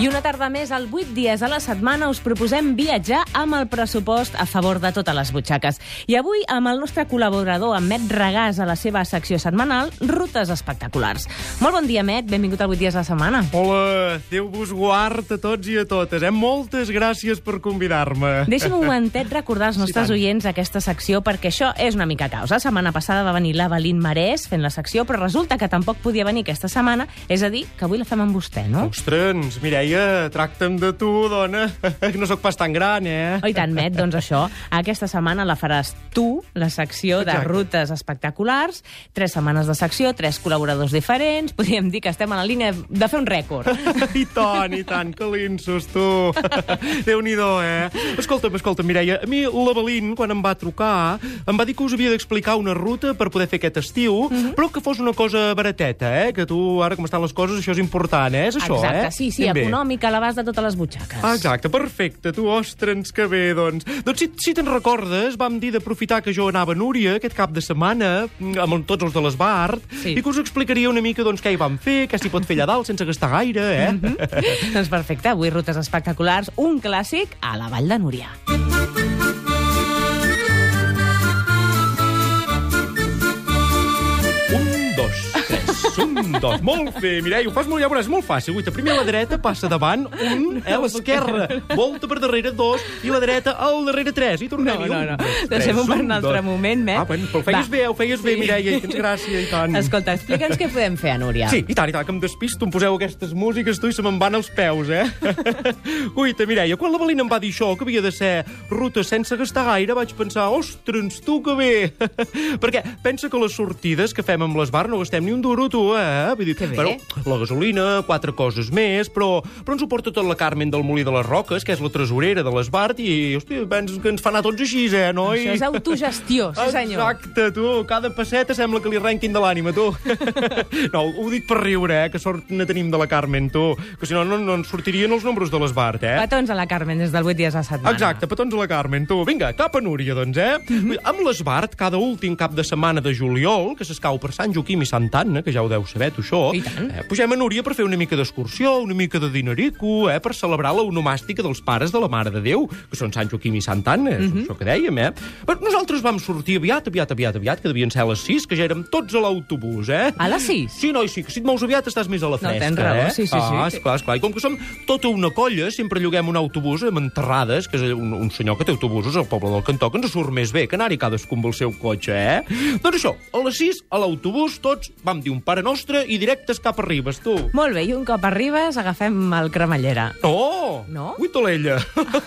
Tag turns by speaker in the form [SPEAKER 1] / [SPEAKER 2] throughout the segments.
[SPEAKER 1] I una tarda més, al 8 dies a la setmana, us proposem viatjar amb el pressupost a favor de totes les butxaques. I avui, amb el nostre col·laborador, en Met Regàs, a la seva secció setmanal, Rutes Espectaculars. Molt bon dia, Met. Benvingut al 8 dies a la setmana.
[SPEAKER 2] Hola, Déu vos guard a tots i a totes. Eh? Moltes gràcies per convidar-me.
[SPEAKER 1] Deixa'm un momentet recordar als nostres
[SPEAKER 2] tant.
[SPEAKER 1] oients aquesta secció, perquè això és una mica causa. La setmana passada va venir l'Avelín Marès fent la secció, però resulta que tampoc podia venir aquesta setmana, és a dir, que avui la fem amb vostè, no?
[SPEAKER 2] Ostres, Mireia, tracta'm de tu, dona. Que no sóc pas tan gran, eh?
[SPEAKER 1] Oh, i tant, Met, doncs això. Aquesta setmana la faràs tu, la secció de
[SPEAKER 2] Exacte.
[SPEAKER 1] rutes espectaculars. Tres setmanes de secció, tres col·laboradors diferents. Podríem dir que estem a la línia de fer un rècord.
[SPEAKER 2] I tant, i tant, que linsos, tu. Déu-n'hi-do, eh? Escolta'm, escolta'm, Mireia, a mi l'Avelín, quan em va trucar, em va dir que us havia d'explicar una ruta per poder fer aquest estiu,
[SPEAKER 1] Mhm.
[SPEAKER 2] però que fos una cosa barateta, eh? Que tu, ara com estan les coses, això és important, eh? És això,
[SPEAKER 1] Exacte,
[SPEAKER 2] eh?
[SPEAKER 1] sí, sí,
[SPEAKER 2] Ben bé.
[SPEAKER 1] econòmica, a l'abast de totes les butxaques.
[SPEAKER 2] Ah, exacte, perfecte. Tu, ostres, que bé, doncs. Doncs si, si te'n recordes, vam dir d'aprofitar que jo anava a Núria aquest cap de setmana, mm, amb tots els de l'Esbart,
[SPEAKER 1] Sí.
[SPEAKER 2] i que us explicaria una mica doncs, què hi vam fer, què s'hi pot fer allà dalt sense gastar gaire, eh? Mm -hmm.
[SPEAKER 1] Doncs perfecte, avui rutes espectaculars, un clàssic a la Vall de Núria.
[SPEAKER 2] Un, dos. Molt bé, Mireia, ho fas molt, ja veuràs, molt fàcil. Guaita, primer la dreta passa davant, un, eh, l'esquerra, volta per darrere, dos, i la dreta al darrere, tres. I tornem
[SPEAKER 1] No, no, no.
[SPEAKER 2] Un, dos, tres,
[SPEAKER 1] Deixem-ho per un
[SPEAKER 2] un,
[SPEAKER 1] altre
[SPEAKER 2] dos.
[SPEAKER 1] moment, Met.
[SPEAKER 2] Ah, bueno, però ho feies
[SPEAKER 1] Va.
[SPEAKER 2] bé, ho feies bé,
[SPEAKER 1] Sí.
[SPEAKER 2] Mireia, i tens gràcia, i tant.
[SPEAKER 1] Escolta, explica'ns què podem fer a Núria.
[SPEAKER 2] Sí, i tant, i tant, que em despisto, em poseu aquestes músiques, tu, i se me'n van els peus, eh? Guaita, Mireia, quan la Belina em va dir això, que havia de ser ruta sense gastar gaire, vaig pensar, ostres, tu que bé! Perquè pensa que les sortides que fem amb l'esbar no gastem ni un duro, tu, eh? Vull dir,
[SPEAKER 1] Que bé.
[SPEAKER 2] Però, la gasolina, quatre coses més, però, però ens ho porta tot la Carmen del Molí de les Roques, que és la tresorera de l'Esbart, i, hòstia, penses que ens fa anar tots així, eh, noi?
[SPEAKER 1] Això és autogestió, sí senyor.
[SPEAKER 2] Exacte, tu. Cada passeta sembla que li arrenquin de l'ànima, tu. no, ho dic per riure, eh, que sort ne tenim de la Carmen, tu. Que si no, no, no ens sortirien els números de l'Esbart, eh?
[SPEAKER 1] Petons a la Carmen des del 8 dies a setmana.
[SPEAKER 2] Exacte, petons a la Carmen, tu. Vinga, cap a Núria, doncs, eh?
[SPEAKER 1] Mhm.
[SPEAKER 2] Amb l'Esbart, cada últim cap de setmana de juliol, que s'escau per Sant Joaquim i Sant Anna, que ja ho deu saber, tu, això, eh, pugem a Núria per fer una mica d'excursió, una mica de dinerico, eh, per celebrar la onomàstica dels pares de la Mare de Déu, que són Sant Joaquim i Sant Anna, és
[SPEAKER 1] Mhm.
[SPEAKER 2] això que dèiem, eh? Però nosaltres vam sortir aviat, aviat, aviat, aviat, que devien ser a les 6, que ja érem tots a l'autobús, eh?
[SPEAKER 1] A les 6?
[SPEAKER 2] Sí, noi, sí, que si et mous aviat estàs més a la
[SPEAKER 1] No,
[SPEAKER 2] fresca,
[SPEAKER 1] tens raó,
[SPEAKER 2] eh?
[SPEAKER 1] sí, sí,
[SPEAKER 2] ah,
[SPEAKER 1] sí.
[SPEAKER 2] esclar, esclar. I com que som tota una colla, sempre lloguem un autobús amb enterrades, que és un, un senyor que té autobusos al poble del Cantó, que ens surt més bé que anar-hi cadascú amb el seu cotxe, eh? Doncs això, a les 6, a l'autobús, tots vam dir un pare nostre i directes cap a Ribes, tu.
[SPEAKER 1] Molt bé, i un cop arribes agafem el cremallera.
[SPEAKER 2] No!
[SPEAKER 1] No?
[SPEAKER 2] Ui, Tolella!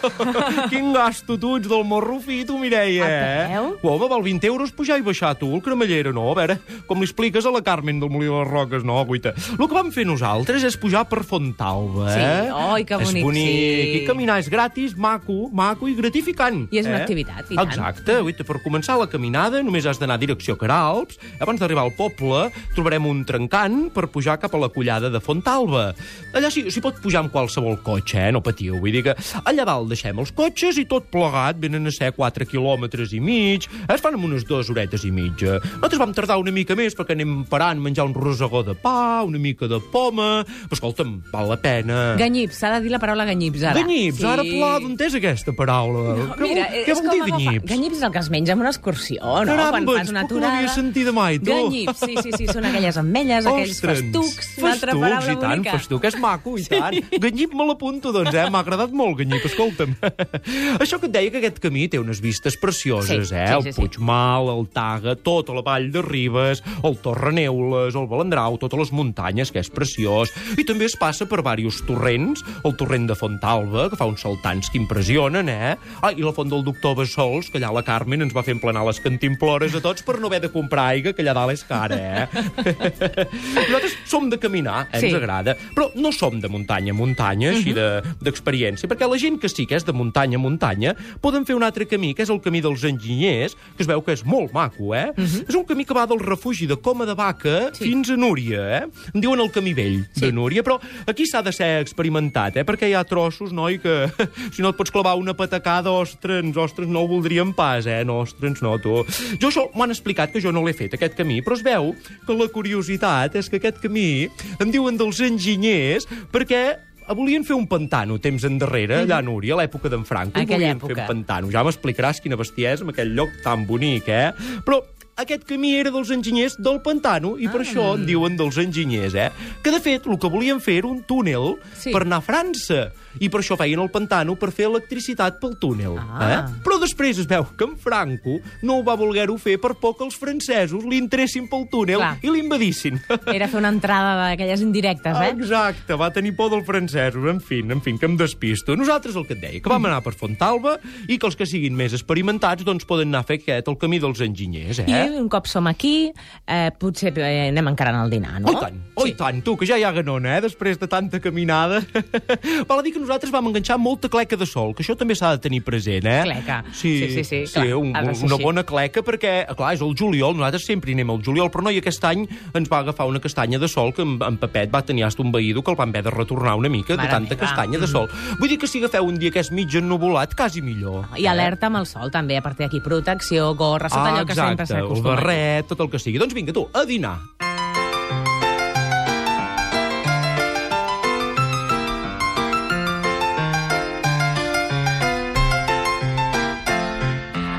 [SPEAKER 2] Quin gasto, tu, ets del morro fi, tu, Mireia,
[SPEAKER 1] A
[SPEAKER 2] eh?
[SPEAKER 1] peu?
[SPEAKER 2] Home, val 20 euros pujar i baixar, tu, el cremallera, no? A veure, com li expliques a la Carmen del Molí de les Roques, no, guaita. El que vam fer nosaltres és pujar per Fontalba,
[SPEAKER 1] Sí,
[SPEAKER 2] eh?
[SPEAKER 1] oi, que bonic,
[SPEAKER 2] És bonic,
[SPEAKER 1] sí.
[SPEAKER 2] i caminar és gratis, maco, maco i gratificant.
[SPEAKER 1] I és una
[SPEAKER 2] eh?
[SPEAKER 1] activitat, i tant.
[SPEAKER 2] Exacte, guaita, per començar la caminada només has d'anar a direcció Caralps, abans d'arribar al poble trobarem un trencant per pujar cap a la collada de Fontalba. Allà s'hi pot pujar amb qualsevol cotxe, eh? no patiu. Vull dir que allà dalt deixem els cotxes i tot plegat venen a ser 4 quilòmetres i mig. Es fan amb unes dues horetes i mitja. Nosaltres vam tardar una mica més perquè anem parant, menjar un rosegó de pa, una mica de poma... Però escolta'm, val la pena.
[SPEAKER 1] Ganyips, s'ha de dir la paraula ganyips, ara.
[SPEAKER 2] Ganyips,
[SPEAKER 1] Sí.
[SPEAKER 2] ara pla, d'on és aquesta paraula?
[SPEAKER 1] No,
[SPEAKER 2] què
[SPEAKER 1] mira,
[SPEAKER 2] vol, què vol dir ganyips?
[SPEAKER 1] Ganyips és el que es menja en una excursió, no?
[SPEAKER 2] Caramba,
[SPEAKER 1] Quan fas una
[SPEAKER 2] puc que l'havia
[SPEAKER 1] aturada.
[SPEAKER 2] sentit mai, tu.
[SPEAKER 1] Ganyips, sí, sí, sí, són aquelles ametlles, aquells
[SPEAKER 2] Ostres,
[SPEAKER 1] festucs, una altra
[SPEAKER 2] festucs,
[SPEAKER 1] paraula
[SPEAKER 2] i tant,
[SPEAKER 1] bonica.
[SPEAKER 2] festuc és maco, i tant. Ganyip me l'apunto, doncs, eh? M'ha agradat molt, Ganyip, escolta'm. Això que et deia que aquest camí té unes vistes precioses,
[SPEAKER 1] Sí,
[SPEAKER 2] eh?
[SPEAKER 1] sí,
[SPEAKER 2] el
[SPEAKER 1] sí, sí.
[SPEAKER 2] Puigmal, el Taga, tota la vall de Ribes, el Torreneules, el Balandrau, totes les muntanyes, que és preciós. I també es passa per diversos torrents, el torrent de Fontalba, que fa uns saltants que impressionen, eh? Ah, i la font del doctor Bessols, que allà la Carmen ens va fer emplenar les cantimplores a tots per no haver de comprar aigua, que allà dalt és cara, eh? Nosaltres som de caminar, eh?
[SPEAKER 1] Sí.
[SPEAKER 2] ens agrada, però no som de muntanya a muntanya, així de- d'experiència, perquè la gent que sí que és de muntanya a muntanya poden fer un altre camí, que és el camí dels enginyers, que es veu que és molt maco, eh? És un camí que va del refugi de Coma de Vaca
[SPEAKER 1] Sí.
[SPEAKER 2] fins a Núria, eh? En diuen el camí vell
[SPEAKER 1] Sí.
[SPEAKER 2] de Núria, però aquí s'ha de ser experimentat, eh? Perquè hi ha trossos, noi, que si no et pots clavar una patacada, ostres, ostres, no ho voldríem pas, eh? No, ostres, no, tu. Jo això m'ho han explicat, que jo no l'he fet, aquest camí, però es veu que la curiositat és que aquest camí en diuen dels enginyers perquè volien fer un pantano temps endarrere, allà a Núria, a l'època d'en Franco.
[SPEAKER 1] Aquella
[SPEAKER 2] volien fer
[SPEAKER 1] època.
[SPEAKER 2] un pantano. Ja m'explicaràs quina bestiesa amb aquell lloc tan bonic, eh? Però aquest camí era dels enginyers del pantano i per
[SPEAKER 1] Ah.
[SPEAKER 2] això en diuen dels enginyers, eh? Que, de fet, el que volien fer era un túnel
[SPEAKER 1] Sí.
[SPEAKER 2] per anar a França. I per això feien el pantano per fer electricitat pel túnel.
[SPEAKER 1] Ah.
[SPEAKER 2] Eh? Però després es veu que en Franco no ho va voler-ho fer per por que els francesos li entressin pel túnel
[SPEAKER 1] Clar.
[SPEAKER 2] i l'invadissin.
[SPEAKER 1] Era fer una entrada d'aquelles indirectes, eh?
[SPEAKER 2] Exacte, va tenir por dels francesos. En fi, en fi, que em despisto. Nosaltres el que et deia, que vam anar per Fontalba i que els que siguin més experimentats doncs poden anar a fer aquest, el camí dels enginyers, eh?
[SPEAKER 1] I un cop som aquí, eh, potser eh, anem encarant el dinar, no?
[SPEAKER 2] Oh, i tant, oh, i tant, tu, que ja hi ha ganona, eh, després de tanta caminada. Val a dir que nosaltres vam enganxar molta cleca de sol, que això també s'ha de tenir present, eh?
[SPEAKER 1] Cleca.
[SPEAKER 2] Sí,
[SPEAKER 1] Sí, sí, sí,
[SPEAKER 2] sí
[SPEAKER 1] clar,
[SPEAKER 2] un, una
[SPEAKER 1] així.
[SPEAKER 2] bona cleca, perquè, clar, és el juliol, nosaltres sempre anem al juliol, però no, i aquest any ens va agafar una castanya de sol que en, en Pepet va tenir hasta un veïdo que el van haver de retornar una mica
[SPEAKER 1] Mare
[SPEAKER 2] de tanta
[SPEAKER 1] meva.
[SPEAKER 2] castanya de sol. Vull dir que si agafeu un dia que és mig ennuvolat, quasi millor.
[SPEAKER 1] I alerta amb el sol, també, a partir d'aquí, protecció, gorra, tot allò que sempre
[SPEAKER 2] Ah, exacte, el barret, tot el que sigui. Doncs vinga, tu, a dinar.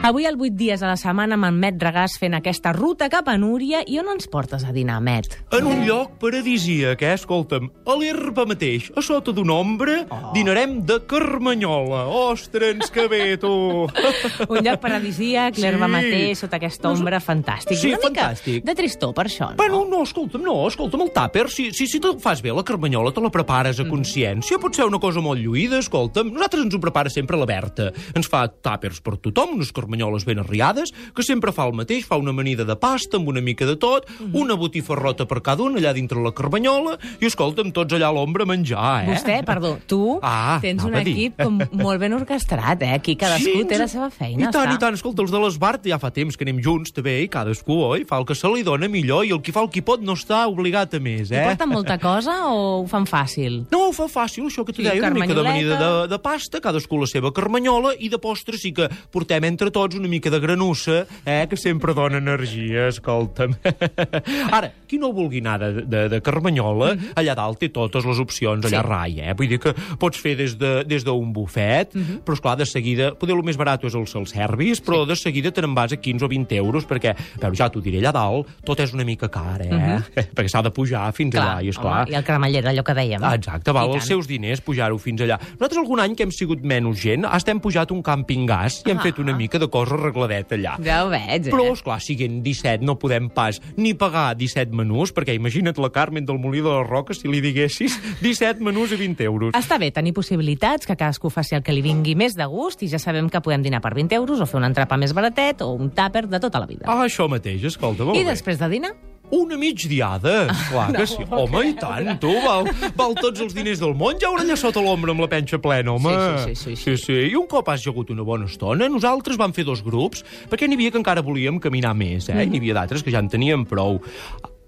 [SPEAKER 1] Avui, el 8 dies a la setmana, amb en Met Regàs fent aquesta ruta cap a Núria. I on ens portes a dinar, Met?
[SPEAKER 2] En un lloc paradisíac, eh? Escolta'm, a l'herba mateix, a sota d'un ombre, oh. dinarem de carmanyola. Ostres, que bé, tu!
[SPEAKER 1] Un lloc paradisíac, l'herba
[SPEAKER 2] Sí.
[SPEAKER 1] mateix, sota aquesta ombra, fantàstic.
[SPEAKER 2] Sí,
[SPEAKER 1] Una
[SPEAKER 2] fantàstic.
[SPEAKER 1] de tristor, per això, no?
[SPEAKER 2] Bueno, no, escolta'm, no, escolta'm, el tàper, si, si, si te'l fas bé, la carmanyola te la prepares a consciència, pot ser una cosa molt lluïda, escolta'm. Nosaltres ens ho prepara sempre la Berta. Ens fa tàpers per tothom, unes carmanyoles ben arriades, que sempre fa el mateix, fa una amanida de pasta amb una mica de tot, una botifarrota per cada un allà dintre la carmanyola, i escolta'm, tots allà a l'ombra a menjar, eh?
[SPEAKER 1] Vostè, perdó, tu
[SPEAKER 2] Ah,
[SPEAKER 1] tens un equip com molt ben orquestrat, eh? Aquí cadascú té la seva feina.
[SPEAKER 2] I tant,
[SPEAKER 1] està.
[SPEAKER 2] i tant. Escolta, els de l'Esbart ja fa temps que anem junts, també, i cadascú, oi? Fa el que se li dona millor, i el qui fa el qui pot no està obligat a més,
[SPEAKER 1] I
[SPEAKER 2] eh?
[SPEAKER 1] porten molta cosa o ho fan fàcil?
[SPEAKER 2] No, ho fa fàcil, això que t'ho
[SPEAKER 1] Sí,
[SPEAKER 2] deia, una mica d'amanida de, de pasta, cadascú la seva carmanyola, i de postre sí que portem entre tots una mica de granussa, eh, que sempre dona energia, escolta'm. Ara, qui no vulgui anar de, de, de carmanyola,
[SPEAKER 1] Mhm.
[SPEAKER 2] allà dalt té totes les opcions, allà
[SPEAKER 1] Sí.
[SPEAKER 2] rai, eh? Vull dir que pots fer des d'un de, des bufet,
[SPEAKER 1] Mhm.
[SPEAKER 2] però, esclar, de seguida, poder el més barat és el self-service, però de seguida te n'en vas a 15 o 20 euros, perquè, però ja t'ho diré, allà dalt tot és una mica car, eh? perquè s'ha de pujar fins allà, i esclar...
[SPEAKER 1] Home, I el cremallera, allò que dèiem.
[SPEAKER 2] Ah, exacte, val els seus diners pujar-ho fins allà. Nosaltres algun any que hem sigut menys gent, estem pujat un càmping gas i hem
[SPEAKER 1] Ah.
[SPEAKER 2] fet una mica de cosa arregladet allà.
[SPEAKER 1] Ja ho veig, eh?
[SPEAKER 2] Però, esclar, siguent 17 no podem pas ni pagar 17 menús, perquè imagina't la Carmen del Molí de les Roques si li diguessis 17 menús a 20 euros.
[SPEAKER 1] Està bé tenir possibilitats, que cadascú faci el que li vingui més de gust i ja sabem que podem dinar per 20 euros o fer un entrepà més baratet o un tàper de tota la vida.
[SPEAKER 2] Ah, això mateix, escolta, molt
[SPEAKER 1] I
[SPEAKER 2] bé.
[SPEAKER 1] després de dinar?
[SPEAKER 2] Una migdiada, clar que sí. Home, i tant, tu, val, val tots els diners del món, ja allà sota l'ombra amb la penxa plena, home.
[SPEAKER 1] Sí, sí, sí, sí,
[SPEAKER 2] sí, sí. I un cop has jagut una bona estona, nosaltres vam fer dos grups, perquè n'hi havia que encara volíem caminar més, eh? I n'hi havia d'altres que ja en teníem prou.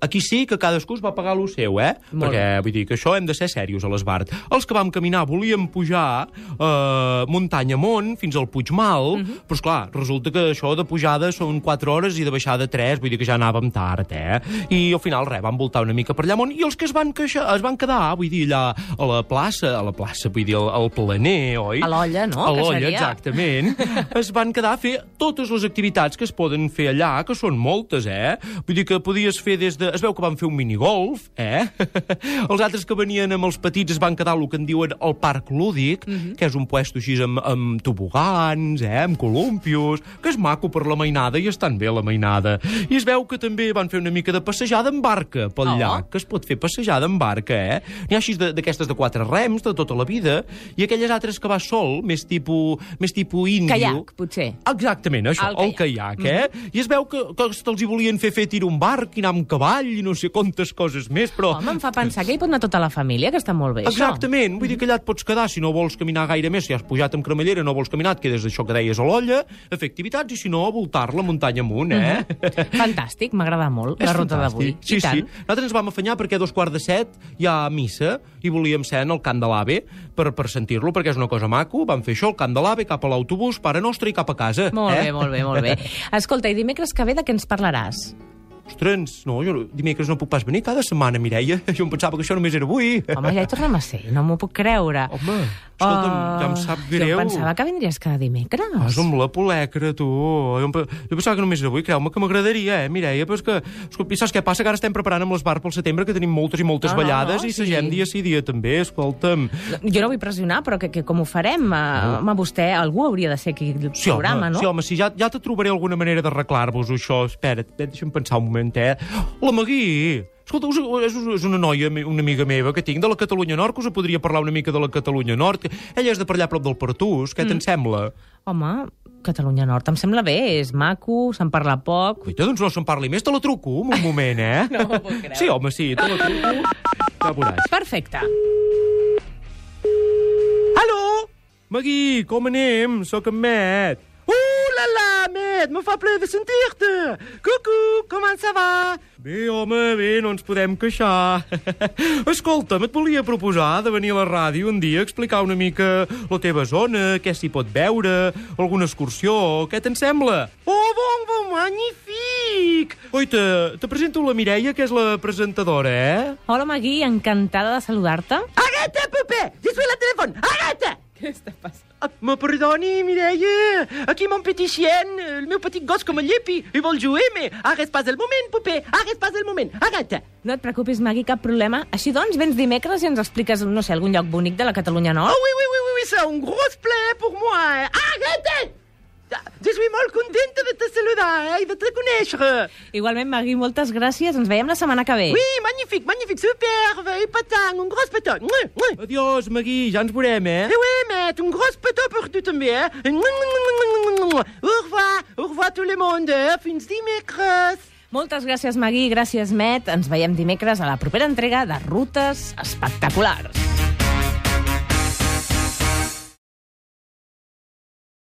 [SPEAKER 2] Aquí sí que cadascú es va pagar lo seu, eh?
[SPEAKER 1] Molt
[SPEAKER 2] Perquè, vull dir, que això hem de ser serios a l'Esbart. Els que vam caminar volíem pujar eh, muntanya amunt, fins al Puigmal,
[SPEAKER 1] Mhm.
[SPEAKER 2] però, esclar, resulta que això de pujada són 4 hores i de baixada 3, vull dir que ja anàvem tard, eh? I al final, res, vam voltar una mica per allà amunt, i els que es van, queixar, es van quedar, vull dir, allà a la plaça, a la plaça, vull dir, al, al planer, oi?
[SPEAKER 1] A l'olla, no?
[SPEAKER 2] A l'olla, exactament. es van quedar a fer totes les activitats que es poden fer allà, que són moltes, eh? Vull dir que podies fer des de... Es veu que van fer un minigolf, eh? els altres que venien amb els petits es van quedar el que en diuen el parc lúdic, que és un puesto així amb, amb tobogans, eh? Amb columpios, que és maco per la mainada i estan bé la mainada. I es veu que també van fer una mica de passejada en barca pel
[SPEAKER 1] Oh.
[SPEAKER 2] llac, que es pot fer passejada en barca, eh? N'hi ha així de- d'aquestes de, de quatre rems, de tota la vida, i aquelles altres que vas sol, més tipus, més tipus índio.
[SPEAKER 1] Caiac, potser.
[SPEAKER 2] Exactament, això,
[SPEAKER 1] El
[SPEAKER 2] el caiac, eh? I es veu que, que els hi volien fer fer tir un barc i anar amb cavall i no sé quantes coses més, però...
[SPEAKER 1] Home, em fa pensar que hi pot anar tota la família, que està molt bé,
[SPEAKER 2] Exactament, vull dir que allà et pots quedar si no vols caminar gaire més, si has pujat amb cremallera no vols caminar, et quedes això que deies a l'olla, activitats, i si no, a voltar-la muntanya amunt, eh?
[SPEAKER 1] això. Fantàstic, m'agrada molt, la ruta d'avui.
[SPEAKER 2] Sí, sí. Nosaltres ens vam afanyar perquè a dos quarts de set hi ha missa i volíem ser en el Cant de l'Ave per, per sentir-lo, perquè és una cosa maco. Vam fer això, el Cant de l'Ave, cap a l'autobús, pare nostre i cap a casa.
[SPEAKER 1] Molt
[SPEAKER 2] eh?
[SPEAKER 1] bé, molt bé, molt bé. Escolta, i dimecres que ve de què ens parlaràs?
[SPEAKER 2] Ostres, no, jo dimecres no puc pas venir cada setmana, Mireia. Jo em pensava que això només era avui.
[SPEAKER 1] Home, ja hi tornem a ser, no m'ho puc creure.
[SPEAKER 2] Home, escolta'm,
[SPEAKER 1] Oh,
[SPEAKER 2] ja em sap
[SPEAKER 1] Jo
[SPEAKER 2] greu.
[SPEAKER 1] em pensava que vindries cada dimecres.
[SPEAKER 2] Vas amb la polecra, tu. Jo, pe- jo pensava que només era avui, creu-me que m'agradaria, eh, Mireia, però és que... Escolta, i saps què passa? Que ara estem preparant amb l'esbar pel setembre, que tenim moltes i moltes
[SPEAKER 1] No, no,
[SPEAKER 2] ballades,
[SPEAKER 1] no,
[SPEAKER 2] i
[SPEAKER 1] sí.
[SPEAKER 2] segem dia sí dia també, escolta'm.
[SPEAKER 1] Jo no vull pressionar, però que, que com ho farem? Uh, home, vostè, algú hauria de ser aquí al
[SPEAKER 2] Sí,
[SPEAKER 1] programa,
[SPEAKER 2] home,
[SPEAKER 1] no?
[SPEAKER 2] sí, home, sí, ja, ja te trobaré alguna manera d'arreglar-vos això. Espera't, eh, deixa'm pensar un moment, eh? La Magui! Escolta, és, és una noia, una amiga meva que tinc de la Catalunya Nord, que us podria parlar una mica de la Catalunya Nord. Ella és de per allà prop del Pertús, què
[SPEAKER 1] Mm.
[SPEAKER 2] te'n sembla?
[SPEAKER 1] Home, Catalunya Nord, em sembla bé, és maco, se'n parla poc.
[SPEAKER 2] Guaita, doncs no se'n parli més, te la truco, un moment, eh?
[SPEAKER 1] No m'ho puc creure.
[SPEAKER 2] Sí, home, sí, te la truco. Ja veuràs.
[SPEAKER 1] Perfecte.
[SPEAKER 2] Aló? Magui, com anem? Sóc en Met. Met, me fa plaer de sentir-te. Cucu, com ça va? Bé, home, bé, no ens podem queixar. Escolta'm, et volia proposar de venir a la ràdio un dia a explicar una mica la teva zona, què s'hi pot veure, alguna excursió, què te'n sembla? Oh, bon, bon, magnífic! Oita, te presento la Mireia, que és la presentadora, eh?
[SPEAKER 1] Hola, Magui, encantada de saludar-te.
[SPEAKER 2] Arrête, Pepe! Je suis la téléphone! Arrête!
[SPEAKER 1] Què està passant?
[SPEAKER 2] Ah, Me perdoni, Mireia. Aquí mon petit chien, el meu petit gos com el llepi, i vol jugar, mais arrête pas el moment, Pepe, arrête pas el moment, arrête.
[SPEAKER 1] No et preocupis, Magui, cap problema. Així doncs, vens dimecres i ens expliques, no sé, algun lloc bonic de la Catalunya
[SPEAKER 2] Oh
[SPEAKER 1] Nord?
[SPEAKER 2] oui, oui, oui, oui, oui, c'est un gros plaisir pour moi. hein. Arrête! Ah, Je suis molt contenta de te saludar eh, i de te conèixer.
[SPEAKER 1] Igualment, Magui, moltes gràcies. Ens veiem la setmana que ve.
[SPEAKER 2] Oui, magnifique, magnifique, super, et patant, un gros petó. Adiós, Magui, ja ens veurem, eh? Eh oui, mais un gros petó per tu també, eh? Au revoir, au revoir tout le monde, eh? fins dimecres.
[SPEAKER 1] Moltes gràcies, Magui. Gràcies, Met. Ens veiem dimecres a la propera entrega de Rutes Espectaculars.